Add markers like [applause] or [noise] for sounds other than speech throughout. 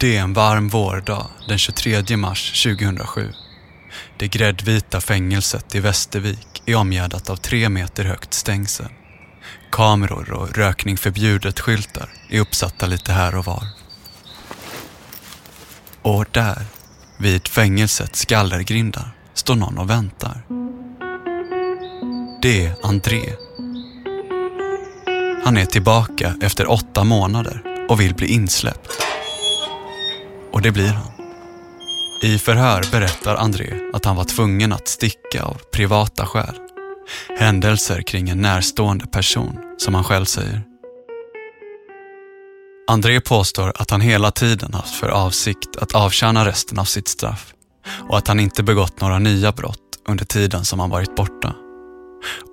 Det är en varm vårdag den 23 mars 2007. Det gräddvita fängelset i Västervik är omgärdat av tre meter högt stängsel. Kameror och rökning förbjudet-skyltar är uppsatta lite här och var. Och där, vid fängelsets gallergrindar, står någon och väntar. Det är André. Han är tillbaka efter åtta månader och vill bli insläppt. Och det blir han. I förhör berättar André att han var tvungen att sticka av privata skäl. Händelser kring en närstående person, som han själv säger. André påstår att han hela tiden haft för avsikt att avtjäna resten av sitt straff och att han inte begått några nya brott under tiden som han varit borta.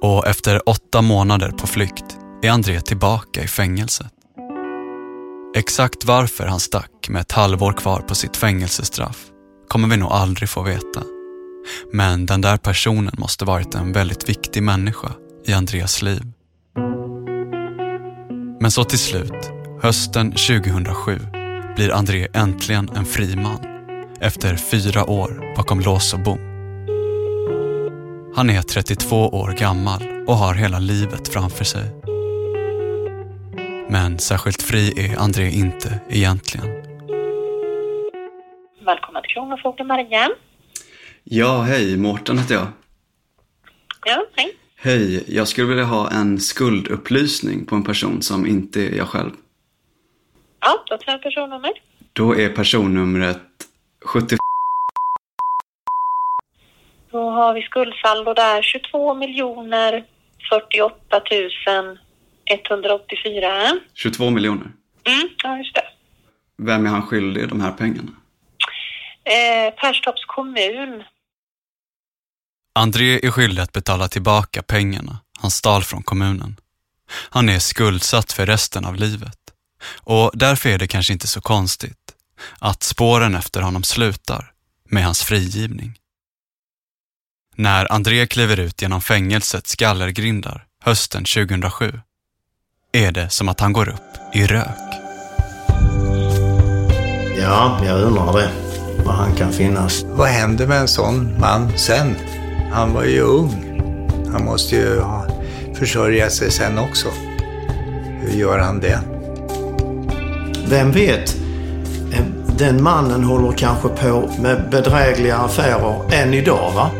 Och efter åtta månader på flykt är André tillbaka i fängelset. Exakt varför han stack med ett halvår kvar på sitt fängelsestraff kommer vi nog aldrig få veta. Men den där personen måste varit en väldigt viktig människa i Andreas liv. Men så till slut, hösten 2007, blir André äntligen en fri man. Efter fyra år bakom lås och bom. Han är 32 år gammal och har hela livet framför sig. Men särskilt fri är André inte egentligen. Välkommen till Kronofogden Maria. Ja, hej. Mårten heter jag. Ja, hej. Hej. Jag skulle vilja ha en skuldupplysning på en person som inte är jag själv. Ja, då tar jag personnummer. Då är personnumret 70... Då har vi skuldsaldo där 22 miljoner 48 000 184. 22 miljoner. Mm, ja, just det. Vem är han skyldig de här pengarna? Eh, Perstorps kommun. André är skyldig att betala tillbaka pengarna han stal från kommunen. Han är skuldsatt för resten av livet. Och därför är det kanske inte så konstigt att spåren efter honom slutar med hans frigivning. När André kliver ut genom fängelsets gallergrindar hösten 2007 är det som att han går upp i rök. Ja, jag undrar det. Var han kan finnas. Vad händer med en sån man sen? Han var ju ung. Han måste ju ha försörja sig sen också. Hur gör han det? Vem vet? Den mannen håller kanske på med bedrägliga affärer än idag, va?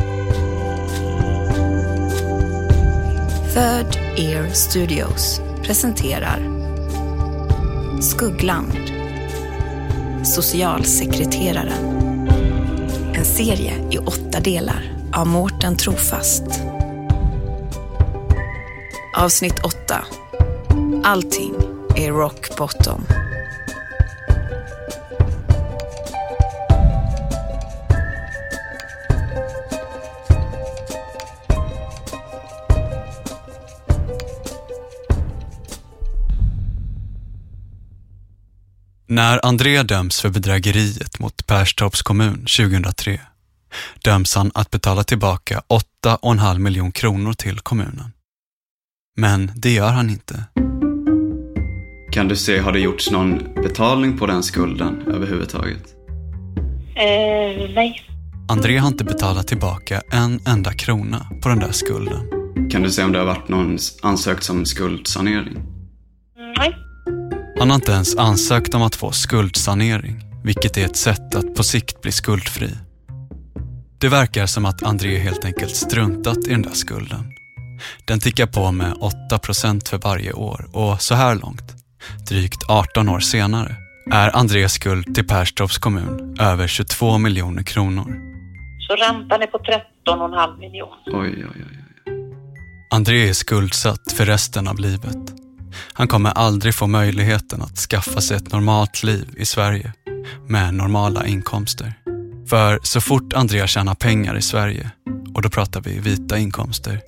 Third Ear Studios presenterar Skuggland. Socialsekreteraren. En serie i åtta delar av Mårten Trofast. Avsnitt 8 Allting är rock bottom. När André döms för bedrägeriet mot Perstorps kommun 2003 döms han att betala tillbaka 8,5 miljon kronor till kommunen. Men det gör han inte. Kan du se, har det gjorts någon betalning på den skulden överhuvudtaget? Eh, nej. André har inte betalat tillbaka en enda krona på den där skulden. Kan du se om det har varit någon ansökt om skuldsanering? Nej. Han har inte ens ansökt om att få skuldsanering, vilket är ett sätt att på sikt bli skuldfri. Det verkar som att André helt enkelt struntat i den där skulden. Den tickar på med 8% för varje år och så här långt, drygt 18 år senare, är Andrés skuld till Perstorps kommun över 22 miljoner kronor. Så räntan är på 13,5 miljoner. Oj, oj, oj. André är skuldsatt för resten av livet. Han kommer aldrig få möjligheten att skaffa sig ett normalt liv i Sverige med normala inkomster. För så fort André tjänar pengar i Sverige, och då pratar vi vita inkomster,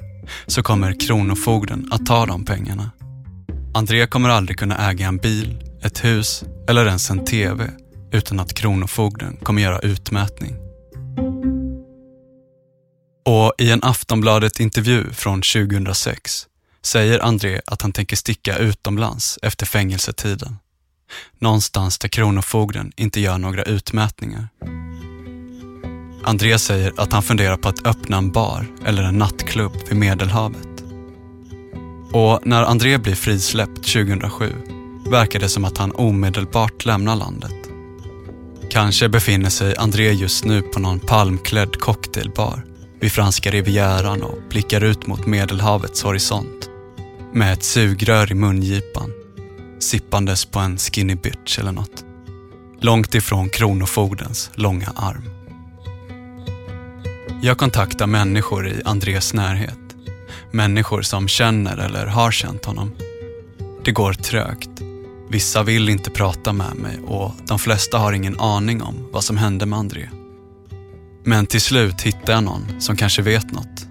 så kommer Kronofogden att ta de pengarna. André kommer aldrig kunna äga en bil, ett hus eller ens en TV utan att Kronofogden kommer göra utmätning. Och i en Aftonbladet-intervju från 2006 säger André att han tänker sticka utomlands efter fängelsetiden. Någonstans där Kronofogden inte gör några utmätningar. André säger att han funderar på att öppna en bar eller en nattklubb vid Medelhavet. Och när André blir frisläppt 2007 verkar det som att han omedelbart lämnar landet. Kanske befinner sig André just nu på någon palmklädd cocktailbar vid franska rivieran och blickar ut mot Medelhavets horisont med ett sugrör i mungipan, sippandes på en skinny bitch eller något. Långt ifrån Kronofogdens långa arm. Jag kontaktar människor i Andrés närhet. Människor som känner eller har känt honom. Det går trögt. Vissa vill inte prata med mig och de flesta har ingen aning om vad som hände med André. Men till slut hittar jag någon som kanske vet något.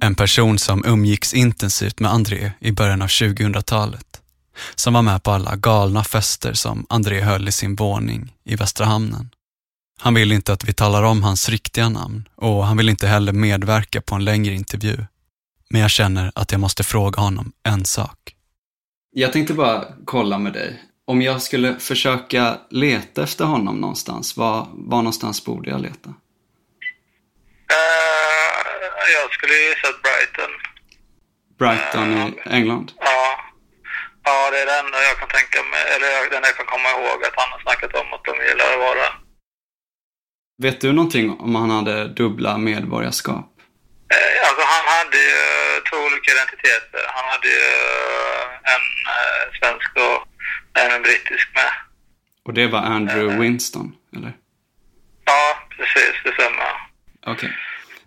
En person som umgicks intensivt med André i början av 2000-talet. Som var med på alla galna fester som André höll i sin våning i Västra hamnen. Han vill inte att vi talar om hans riktiga namn och han vill inte heller medverka på en längre intervju. Men jag känner att jag måste fråga honom en sak. Jag tänkte bara kolla med dig. Om jag skulle försöka leta efter honom någonstans, var, var någonstans borde jag leta? Eh, jag skulle ju gissa att Brighton. Brighton i England? Ja. Ja, det är det enda jag kan tänka mig, eller enda jag kan komma ihåg att han har snackat om att de gillar att vara. Vet du någonting om han hade dubbla medborgarskap? Eh, Alltså han hade ju två olika identiteter. Han hade ju en eh, svensk och en brittisk med. Och det var Andrew Winston, eller? Ja, precis. Det stämmer. Okej.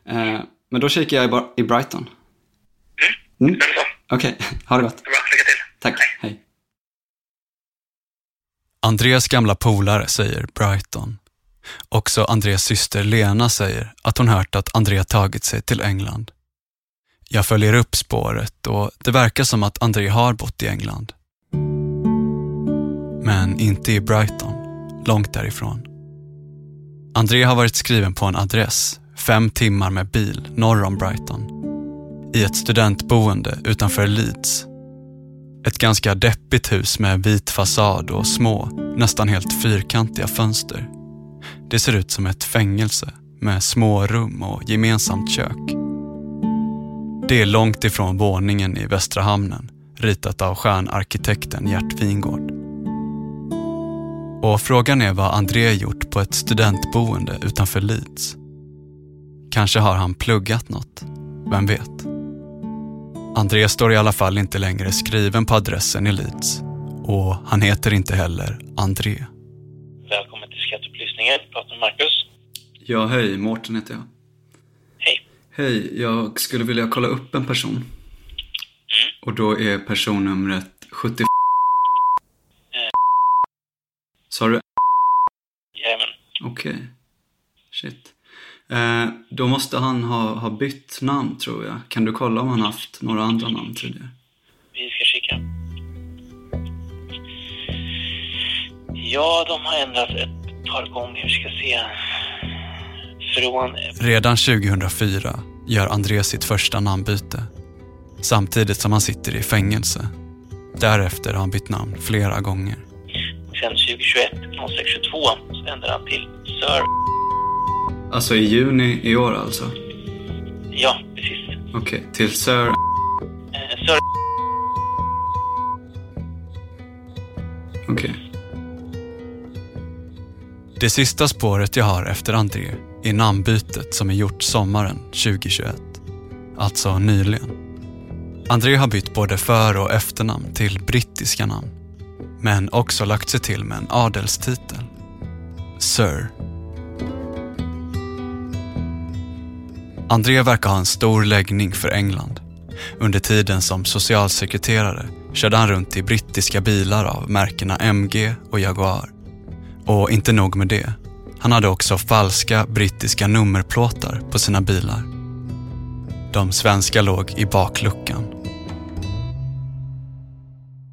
Eh, men då kikar jag i, Bar- i Brighton. Mm. Mm. Okej, ha det gott. Det bra. Lycka till. Tack, Hej. hej. Andreas gamla polare säger Brighton. Också Andreas syster Lena säger att hon hört att André tagit sig till England. Jag följer upp spåret och det verkar som att André har bott i England. Men inte i Brighton, långt därifrån. André har varit skriven på en adress, fem timmar med bil norr om Brighton. I ett studentboende utanför Leeds ett ganska deppigt hus med vit fasad och små, nästan helt fyrkantiga fönster. Det ser ut som ett fängelse med små rum och gemensamt kök. Det är långt ifrån våningen i Västra hamnen, ritat av stjärnarkitekten Gert Wingård. Och frågan är vad André gjort på ett studentboende utanför Leeds. Kanske har han pluggat något, vem vet? André står i alla fall inte längre skriven på adressen i Leeds. Och han heter inte heller André. Välkommen till skatteupplysningen. Pratar med Marcus. Ja, hej. Mårten heter jag. Hej. Hej, jag skulle vilja kolla upp en person. Och då är personnumret 70... Sa du? Jajamän. Okej. Shit. Eh, då måste han ha, ha bytt namn tror jag. Kan du kolla om han haft några andra namn tidigare? Vi ska kika. Ja, de har ändrat ett par gånger. Vi ska se. Från... Redan 2004 gör André sitt första namnbyte. Samtidigt som han sitter i fängelse. Därefter har han bytt namn flera gånger. Sen 2021, 0622, så ändrade han till Sir. Alltså i juni i år alltså? Ja, precis. Okej, till Sir... Eh, Sir. Okej. Det sista spåret jag har efter André är namnbytet som är gjort sommaren 2021. Alltså nyligen. André har bytt både för och efternamn till brittiska namn. Men också lagt sig till med en adelstitel. Sir. André verkar ha en stor läggning för England. Under tiden som socialsekreterare körde han runt i brittiska bilar av märkena MG och Jaguar. Och inte nog med det. Han hade också falska brittiska nummerplåtar på sina bilar. De svenska låg i bakluckan.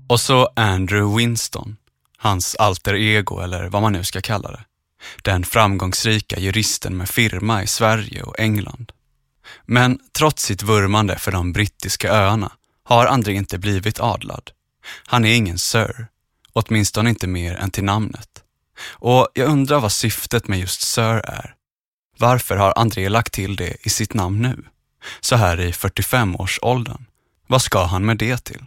Och så Andrew Winston. Hans alter ego eller vad man nu ska kalla det. Den framgångsrika juristen med firma i Sverige och England. Men trots sitt vurmande för de brittiska öarna har André inte blivit adlad. Han är ingen sir åtminstone inte mer än till namnet. Och jag undrar vad syftet med just Sir är. Varför har André lagt till det i sitt namn nu? Så här i 45-årsåldern. Vad ska han med det till?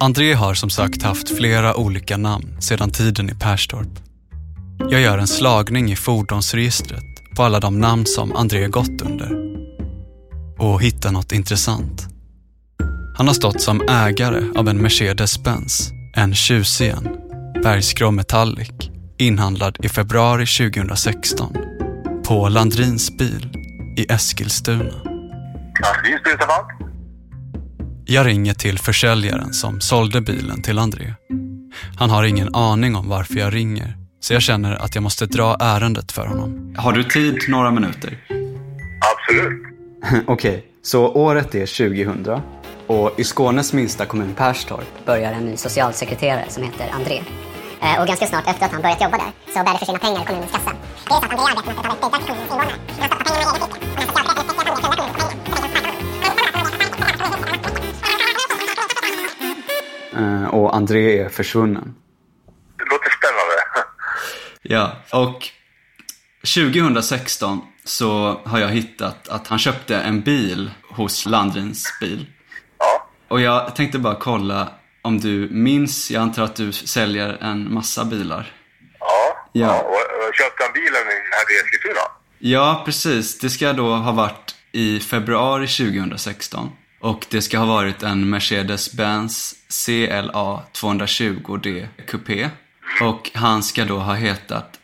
André har som sagt haft flera olika namn sedan tiden i Perstorp. Jag gör en slagning i fordonsregistret på alla de namn som André gått under och hittar något intressant. Han har stått som ägare av en Mercedes-Benz, en tjusig en, bergsgrå metallic, inhandlad i februari 2016 på Landrins bil i Eskilstuna. Landrins bil, Stefan? Jag ringer till försäljaren som sålde bilen till André. Han har ingen aning om varför jag ringer, så jag känner att jag måste dra ärendet för honom. Har du tid några minuter? Absolut. [laughs] Okej, så året är 2000 och i Skånes minsta kommun Perstorp börjar en ny socialsekreterare som heter André. Eh, Och ganska snart efter att han börjat jobba där så började det försvinna pengar i kommunens kassa. Det är så att André arbetar med att betala ut bidrag till kommunens invånare. Han stoppar pengarna i egen ficka. Och när socialchefen upptäcker att André kunde och André är försvunnen. Ja, och 2016 så har jag hittat att han köpte en bil hos Landrins bil. Ja. Och jag tänkte bara kolla om du minns, jag antar att du säljer en massa bilar. Ja. Ja. Och, och köpte han bilen här i Eskilstuna? Ja, precis. Det ska då ha varit i februari 2016. Och det ska ha varit en Mercedes-Benz CLA 220D Coupé. Och han ska då ha hetat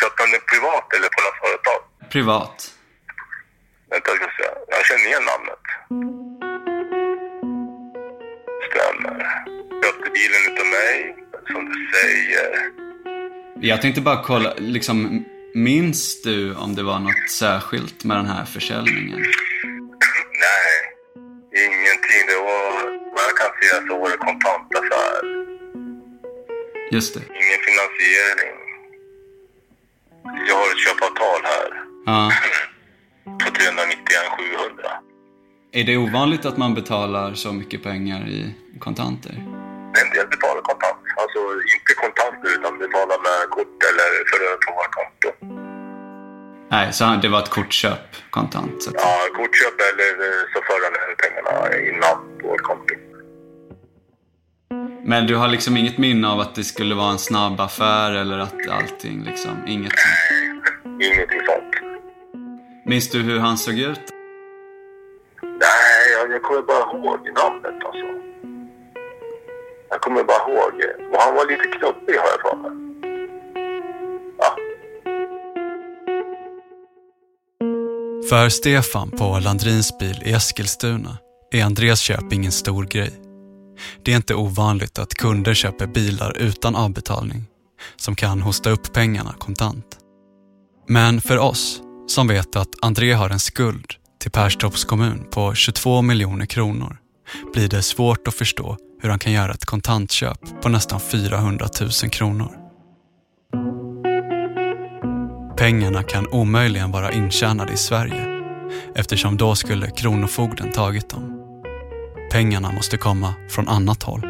Köpte han den privat eller på något företag? Privat. Vänta, jag ska se. Jag känner igen namnet. Stämmer. Köpte bilen utav mig, som du säger. Jag tänkte bara kolla, liksom, minns du om det var något särskilt med den här försäljningen? Nej, ingenting. Det var, vad jag kan säga så var det kontantaffär. Just det. Ingen finansiering. Jag har ett köpavtal här Ja. [laughs] på 391 700. Är det ovanligt att man betalar så mycket pengar i kontanter? En del betalar kontant. Alltså inte kontant utan betalar med kort eller för på vårt konto. Nej, så det var ett kortköp kontant. Så att, Ja, kortköp eller eh, så för han pengarna innan vårt konto. Men du har liksom inget minne av att det skulle vara en snabb affär eller att allting liksom, inget sånt? Ingenting sånt. Minns du hur han såg ut? Nej, jag, jag kommer bara ihåg namnet alltså. Jag kommer bara ihåg. Och han var lite knubbig har jag för mig. Ja, För Stefan på Landrins bil i Eskilstuna är Andreas köp ingen stor grej. Det är inte ovanligt att kunder köper bilar utan avbetalning som kan hosta upp pengarna kontant. Men för oss som vet att André har en skuld till Perstorps kommun på 22 miljoner kronor blir det svårt att förstå hur han kan göra ett kontantköp på nästan 400 000 kronor. Pengarna kan omöjligen vara intjänade i Sverige eftersom då skulle Kronofogden tagit dem. Pengarna måste komma från annat håll.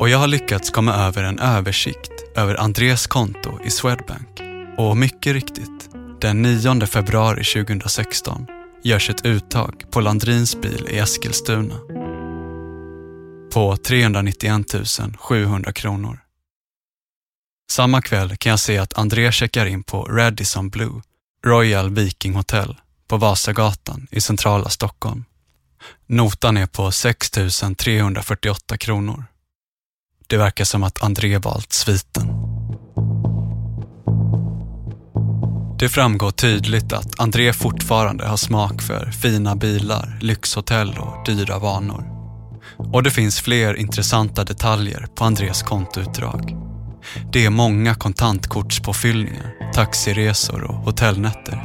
Och jag har lyckats komma över en översikt över Andrés konto i Swedbank. Och mycket riktigt, den 9 februari 2016 görs ett uttag på Landrins bil i Eskilstuna på 391 700 kronor. Samma kväll kan jag se att André checkar in på Radisson Blue, Royal Viking Hotel på Vasagatan i centrala Stockholm. Notan är på 6 348 kronor. Det verkar som att André valt sviten. Det framgår tydligt att André fortfarande har smak för fina bilar, lyxhotell och dyra vanor. Och det finns fler intressanta detaljer på Andrés kontoutdrag. Det är många kontantkortspåfyllningar, taxiresor och hotellnätter.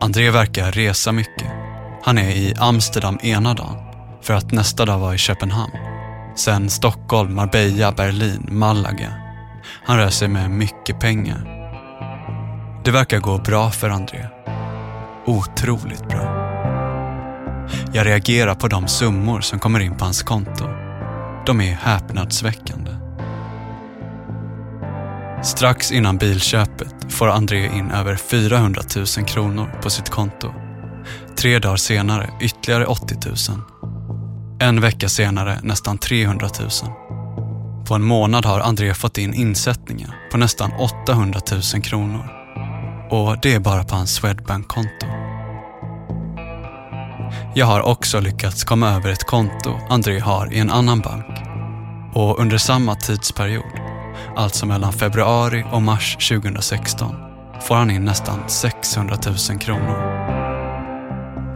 André verkar resa mycket. Han är i Amsterdam ena dagen för att nästa dag vara i Köpenhamn. Sen Stockholm, Marbella, Berlin, Malaga. Han rör sig med mycket pengar. Det verkar gå bra för André. Otroligt bra. Jag reagerar på de summor som kommer in på hans konto. De är häpnadsväckande. Strax innan bilköpet får André in över 400 000 kronor på sitt konto. Tre dagar senare ytterligare 80 000. En vecka senare nästan 300 000. På en månad har André fått in insättningar på nästan 800 000 kronor. Och det är bara på hans Swedbank-konto. Jag har också lyckats komma över ett konto André har i en annan bank. Och under samma tidsperiod, alltså mellan februari och mars 2016, får han in nästan 600 000 kronor.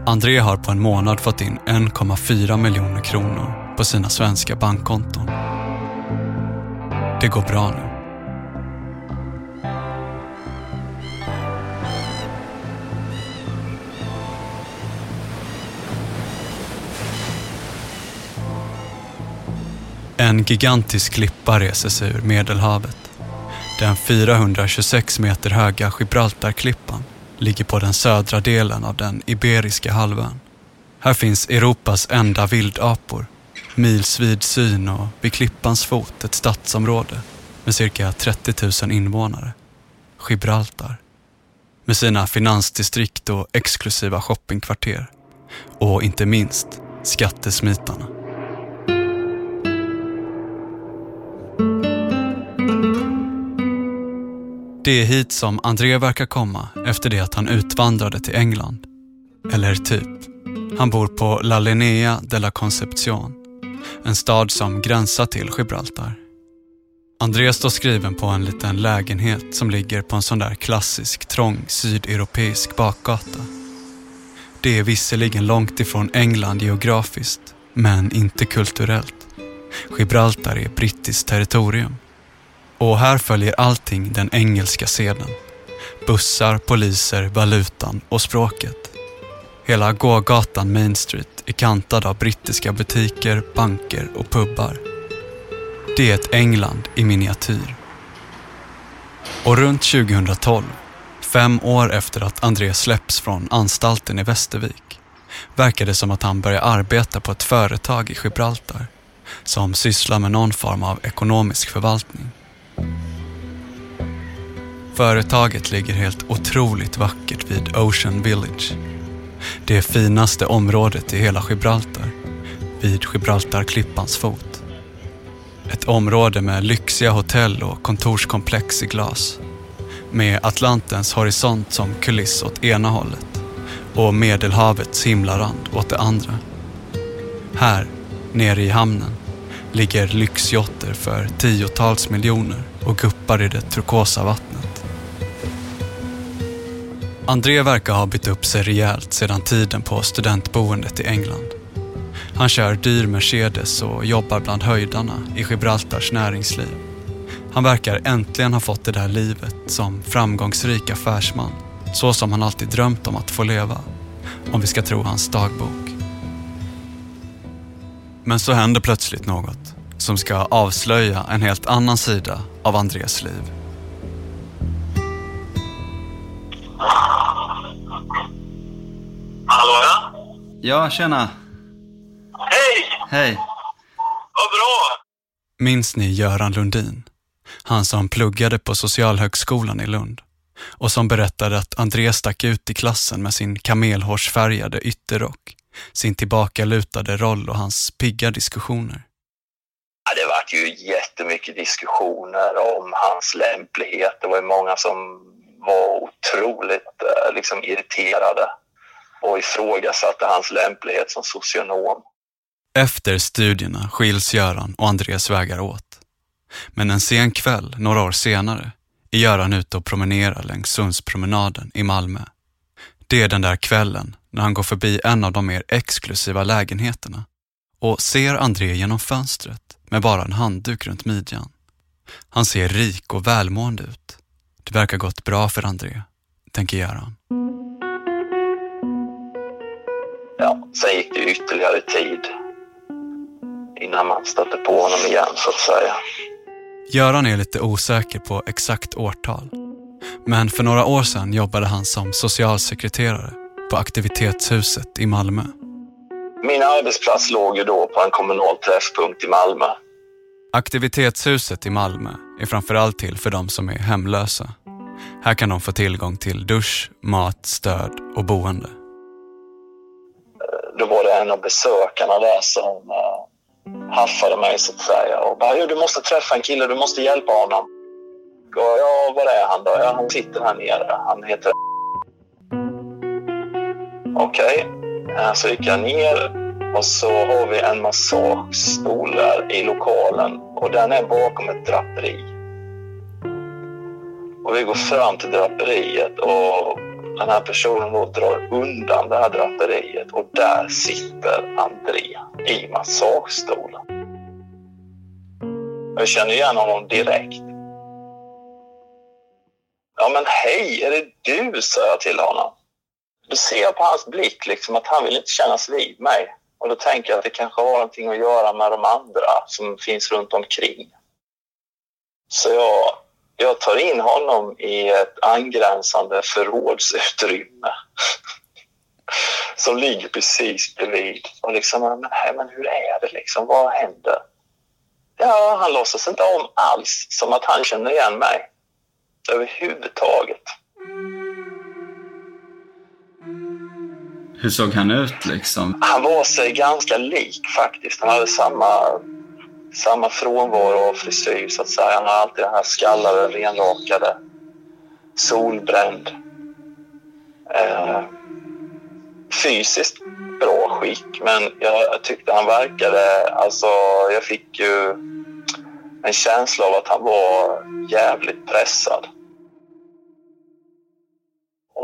André har på en månad fått in 1,4 miljoner kronor på sina svenska bankkonton. Det går bra nu. En gigantisk klippa reser sig ur Medelhavet. Den 426 meter höga Gibraltarklippan ligger på den södra delen av den Iberiska halvön. Här finns Europas enda vildapor, milsvid syn och vid klippans fot ett stadsområde med cirka 30 000 invånare. Gibraltar. Med sina finansdistrikt och exklusiva shoppingkvarter. Och inte minst skattesmitarna. Det är hit som André verkar komma efter det att han utvandrade till England. Eller typ. Han bor på La Linea de la Concepción. En stad som gränsar till Gibraltar. André står skriven på en liten lägenhet som ligger på en sån där klassisk trång sydeuropeisk bakgata. Det är visserligen långt ifrån England geografiskt, men inte kulturellt. Gibraltar är brittiskt territorium. Och här följer allting den engelska seden. Bussar, poliser, valutan och språket. Hela gågatan Main Street är kantad av brittiska butiker, banker och pubbar. Det är ett England i miniatyr. Och runt 2012, fem år efter att André släpps från anstalten i Västervik, verkar det som att han börjar arbeta på ett företag i Gibraltar som sysslar med någon form av ekonomisk förvaltning. Företaget ligger helt otroligt vackert vid Ocean Village. Det finaste området i hela Gibraltar, vid Gibraltarklippans fot. Ett område med lyxiga hotell och kontorskomplex i glas. Med Atlantens horisont som kuliss åt ena hållet och Medelhavets himlarand åt det andra. Här, nere i hamnen, ligger lyxjotter för tiotals miljoner och guppar i det turkosa vattnet. André verkar ha bytt upp sig rejält sedan tiden på studentboendet i England. Han kör dyr Mercedes och jobbar bland höjdarna i Gibraltars näringsliv. Han verkar äntligen ha fått det där livet som framgångsrik affärsman, så som han alltid drömt om att få leva, om vi ska tro hans dagbok. Men så händer plötsligt något som ska avslöja en helt annan sida av Andres liv. Hallå ja? Ja, tjena. Hej! Hej. Vad bra! Minns ni Göran Lundin? Han som pluggade på Socialhögskolan i Lund och som berättade att André stack ut i klassen med sin kamelhårsfärgade ytterrock, sin tillbakalutade roll och hans pigga diskussioner. Ja, det vart ju jättemycket diskussioner om hans lämplighet. Det var ju många som var otroligt eh, liksom, irriterade och ifrågasatte hans lämplighet som socionom. Efter studierna skiljs Göran och Andreas vägar åt. Men en sen kväll, några år senare, är Göran ute och promenerar längs Sundspromenaden i Malmö. Det är den där kvällen när han går förbi en av de mer exklusiva lägenheterna och ser André genom fönstret med bara en handduk runt midjan. Han ser rik och välmående ut. Det verkar gått bra för André, tänker Göran. Ja, sen gick det ytterligare tid innan man stötte på honom igen så att säga. Göran är lite osäker på exakt årtal. Men för några år sedan jobbade han som socialsekreterare på aktivitetshuset i Malmö. Min arbetsplats låg ju då på en kommunal träffpunkt i Malmö. Aktivitetshuset i Malmö är framförallt till för de som är hemlösa. Här kan de få tillgång till dusch, mat, stöd och boende. Då var det en av besökarna där som uh, haffade mig så att säga och bara du måste träffa en kille, du måste hjälpa honom. Och, ja, var är han då? Ja, han sitter här nere. Han heter Okej, okay. Så gick jag ner och så har vi en massagestol där i lokalen och den är bakom ett draperi. Och vi går fram till draperiet och den här personen då drar undan det här draperiet och där sitter André i massagestolen. Jag känner igen honom direkt. Ja men hej, är det du? sa jag till honom. Då ser jag på hans blick liksom att han vill inte kännas vid mig. Och då tänker jag att det kanske har någonting att göra med de andra som finns runt omkring. Så jag, jag tar in honom i ett angränsande förrådsutrymme [laughs] som ligger precis bredvid. Och liksom, men, men hur är det liksom? Vad händer? Ja, han låtsas inte om alls som att han känner igen mig överhuvudtaget. Hur såg han ut liksom? Han var sig ganska lik faktiskt. Han hade samma, samma frånvaro av frisyr så att säga. Han hade alltid den här skallade, renrakade, solbränd. Eh, fysiskt bra skick, men jag tyckte han verkade... Alltså, jag fick ju en känsla av att han var jävligt pressad.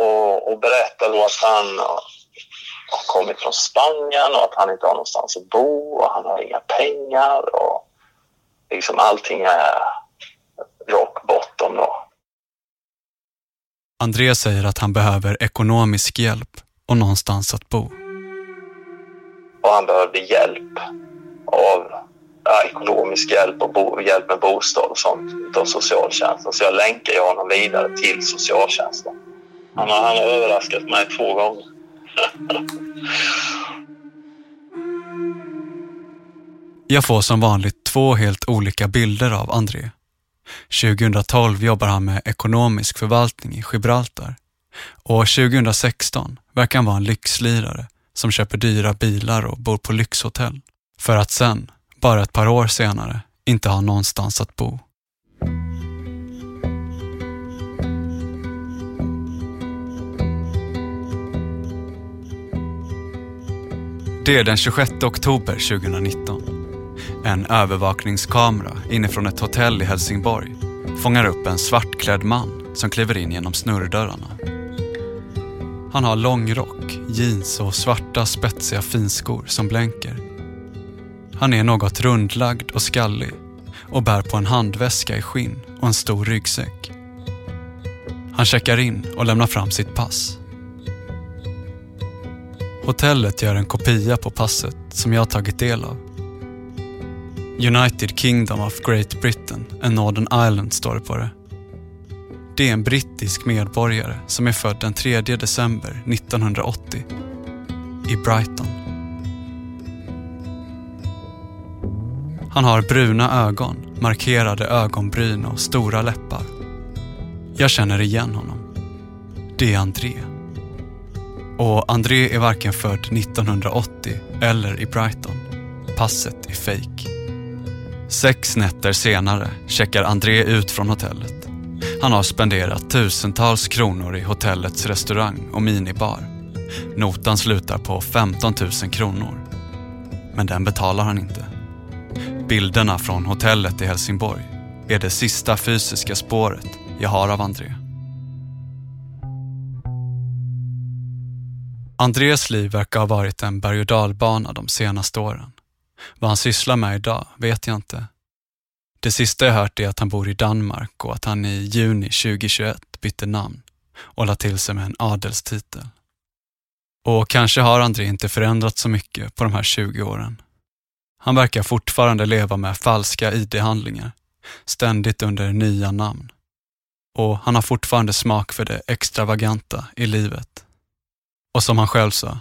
Och, och berättade då att han har kommit från Spanien och att han inte har någonstans att bo och han har inga pengar och liksom allting är rock bottom då. André säger att han behöver ekonomisk hjälp och någonstans att bo. Och han behövde hjälp av ja, ekonomisk hjälp och bo, hjälp med bostad och sånt av socialtjänsten. Så jag länkar honom vidare till socialtjänsten. Han har, han har överraskat mig två gånger. Jag får som vanligt två helt olika bilder av André. 2012 jobbar han med ekonomisk förvaltning i Gibraltar och 2016 verkar han vara en lyxlirare som köper dyra bilar och bor på lyxhotell. För att sen, bara ett par år senare, inte ha någonstans att bo. Det är den 26 oktober 2019. En övervakningskamera inifrån ett hotell i Helsingborg fångar upp en svartklädd man som kliver in genom snurrdörrarna. Han har långrock, jeans och svarta spetsiga finskor som blänker. Han är något rundlagd och skallig och bär på en handväska i skinn och en stor ryggsäck. Han checkar in och lämnar fram sitt pass. Hotellet gör en kopia på passet som jag tagit del av. United Kingdom of Great Britain and Northern Ireland står det på det. Det är en brittisk medborgare som är född den 3 december 1980 i Brighton. Han har bruna ögon, markerade ögonbryn och stora läppar. Jag känner igen honom. Det är André. Och André är varken född 1980 eller i Brighton. Passet är fejk. Sex nätter senare checkar André ut från hotellet. Han har spenderat tusentals kronor i hotellets restaurang och minibar. Notan slutar på 15 000 kronor. Men den betalar han inte. Bilderna från hotellet i Helsingborg är det sista fysiska spåret jag har av André. Andrés liv verkar ha varit en berg och dalbana de senaste åren. Vad han sysslar med idag vet jag inte. Det sista jag hört är att han bor i Danmark och att han i juni 2021 bytte namn och la till sig med en adelstitel. Och kanske har André inte förändrats så mycket på de här 20 åren. Han verkar fortfarande leva med falska ID-handlingar, ständigt under nya namn. Och han har fortfarande smak för det extravaganta i livet. Och som han själv sa,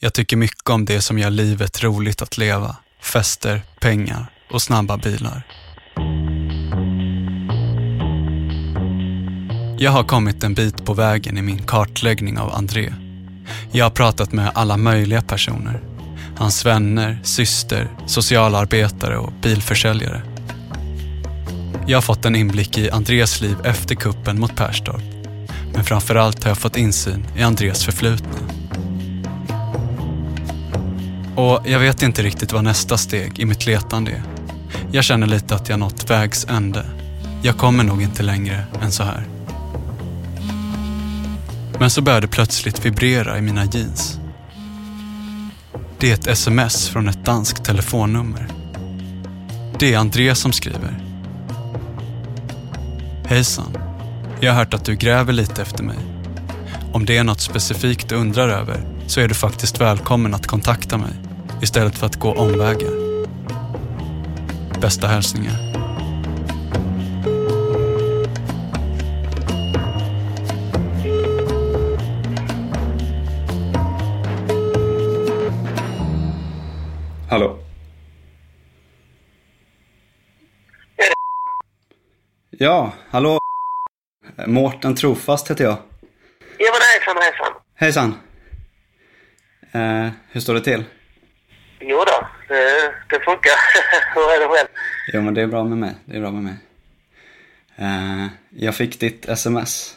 Jag tycker mycket om det som gör livet roligt att leva. Fester, pengar och snabba bilar. Jag har kommit en bit på vägen i min kartläggning av André. Jag har pratat med alla möjliga personer. Hans vänner, syster, socialarbetare och bilförsäljare. Jag har fått en inblick i Andrés liv efter kuppen mot Perstorp. Men framförallt har jag fått insyn i Andreas förflutna. Och jag vet inte riktigt vad nästa steg i mitt letande är. Jag känner lite att jag nått vägs ände. Jag kommer nog inte längre än så här. Men så började det plötsligt vibrera i mina jeans. Det är ett sms från ett danskt telefonnummer. Det är André som skriver. Hejsan. Jag har hört att du gräver lite efter mig. Om det är något specifikt du undrar över så är du faktiskt välkommen att kontakta mig istället för att gå omvägar. Bästa hälsningar. Hallå? Ja, hallå? Mårten Trofast heter jag. Ja men hejsan hejsan. Hejsan. Eh, hur står det till? Jo då, det, det funkar. [laughs] Hur är det själv? Jo men det är bra med mig, det är bra med mig. Eh, jag fick ditt sms.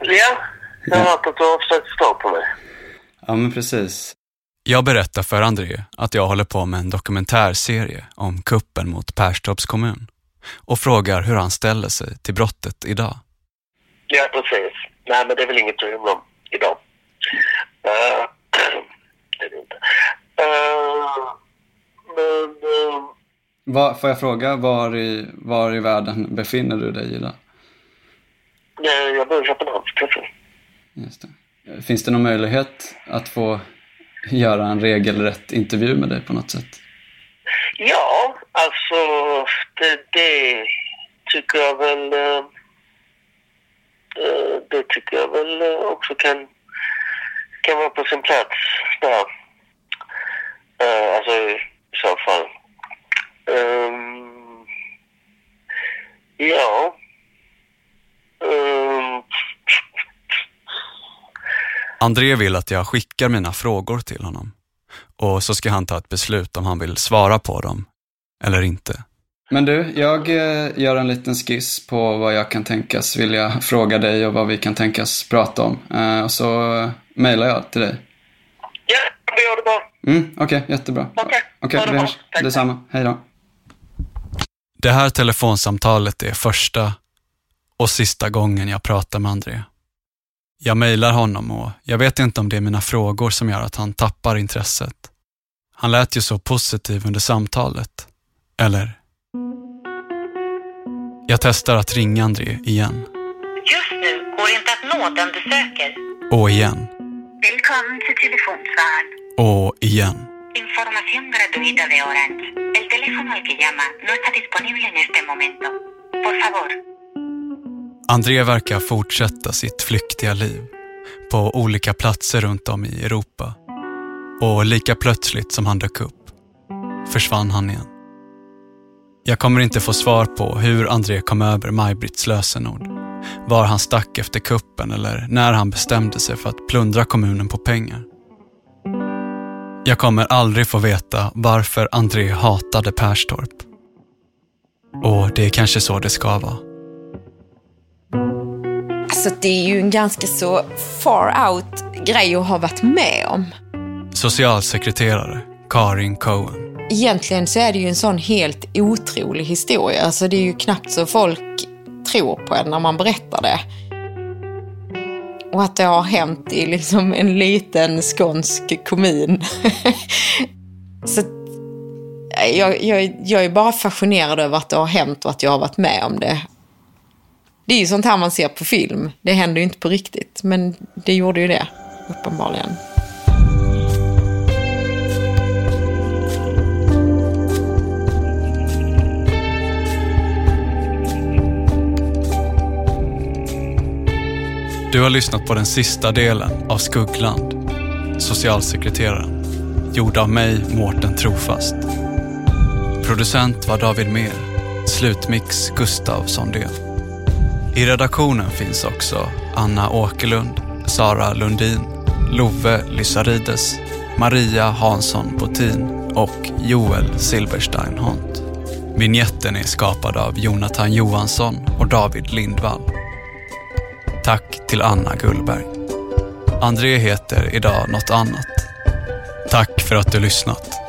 Ja, jag har hört att du har försökt tag på mig. Ja men precis. Jag berättar för André att jag håller på med en dokumentärserie om kuppen mot Perstorps kommun och frågar hur han ställer sig till brottet idag. Ja precis. Nej men det är väl inget att hymla om idag. Uh, [clears throat] det är det inte. Uh, men... Uh, får jag fråga, var i, var i världen befinner du dig idag? jag bor i Köpenhamn precis. Just det. Finns det någon möjlighet att få göra en regelrätt intervju med dig på något sätt? Ja, alltså det, det tycker jag väl... Eh, det tycker jag väl eh, också kan, kan vara på sin plats där. Eh, alltså i så fall. Um, ja. Um. André vill att jag skickar mina frågor till honom och så ska han ta ett beslut om han vill svara på dem eller inte. Men du, jag eh, gör en liten skiss på vad jag kan tänkas vilja fråga dig och vad vi kan tänkas prata om. Eh, och så mejlar jag till dig. ja, vi gör det bra. Mm, Okej, jättebra. Okej, Okej, ha det vi bra. hörs. Tack. Detsamma. Hej då. Det här telefonsamtalet är första och sista gången jag pratar med André. Jag mejlar honom och jag vet inte om det är mina frågor som gör att han tappar intresset. Han lät ju så positiv under samtalet. Eller? Jag testar att ringa André igen. Just nu går inte att nå den du söker. Och igen. Välkommen till telefonsvararen. Och igen. Información gratuita de Orange. El teléfono al que llama no está disponible en este momento. Por favor, André verkar fortsätta sitt flyktiga liv på olika platser runt om i Europa. Och lika plötsligt som han dök upp försvann han igen. Jag kommer inte få svar på hur André kom över Maj-Britts lösenord, var han stack efter kuppen eller när han bestämde sig för att plundra kommunen på pengar. Jag kommer aldrig få veta varför André hatade Perstorp. Och det är kanske så det ska vara. Alltså det är ju en ganska så far out grej att ha varit med om. Socialsekreterare Karin Cohen. Egentligen så är det ju en sån helt otrolig historia. Alltså det är ju knappt så folk tror på en när man berättar det. Och att det har hänt i liksom en liten skånsk kommun. [laughs] så jag, jag, jag är bara fascinerad över att det har hänt och att jag har varit med om det. Det är ju sånt här man ser på film. Det händer ju inte på riktigt, men det gjorde ju det, uppenbarligen. Du har lyssnat på den sista delen av Skuggland. socialsekreteraren. Gjord av mig, Mårten Trofast. Producent var David Mer. Slutmix Gustav Sondén. I redaktionen finns också Anna Åkerlund, Sara Lundin, Love Lysarides, Maria Hansson Botin och Joel Silberstein Hont. Vignetten är skapad av Jonathan Johansson och David Lindvall. Till Anna Gullberg. André heter idag något annat. Tack för att du lyssnat.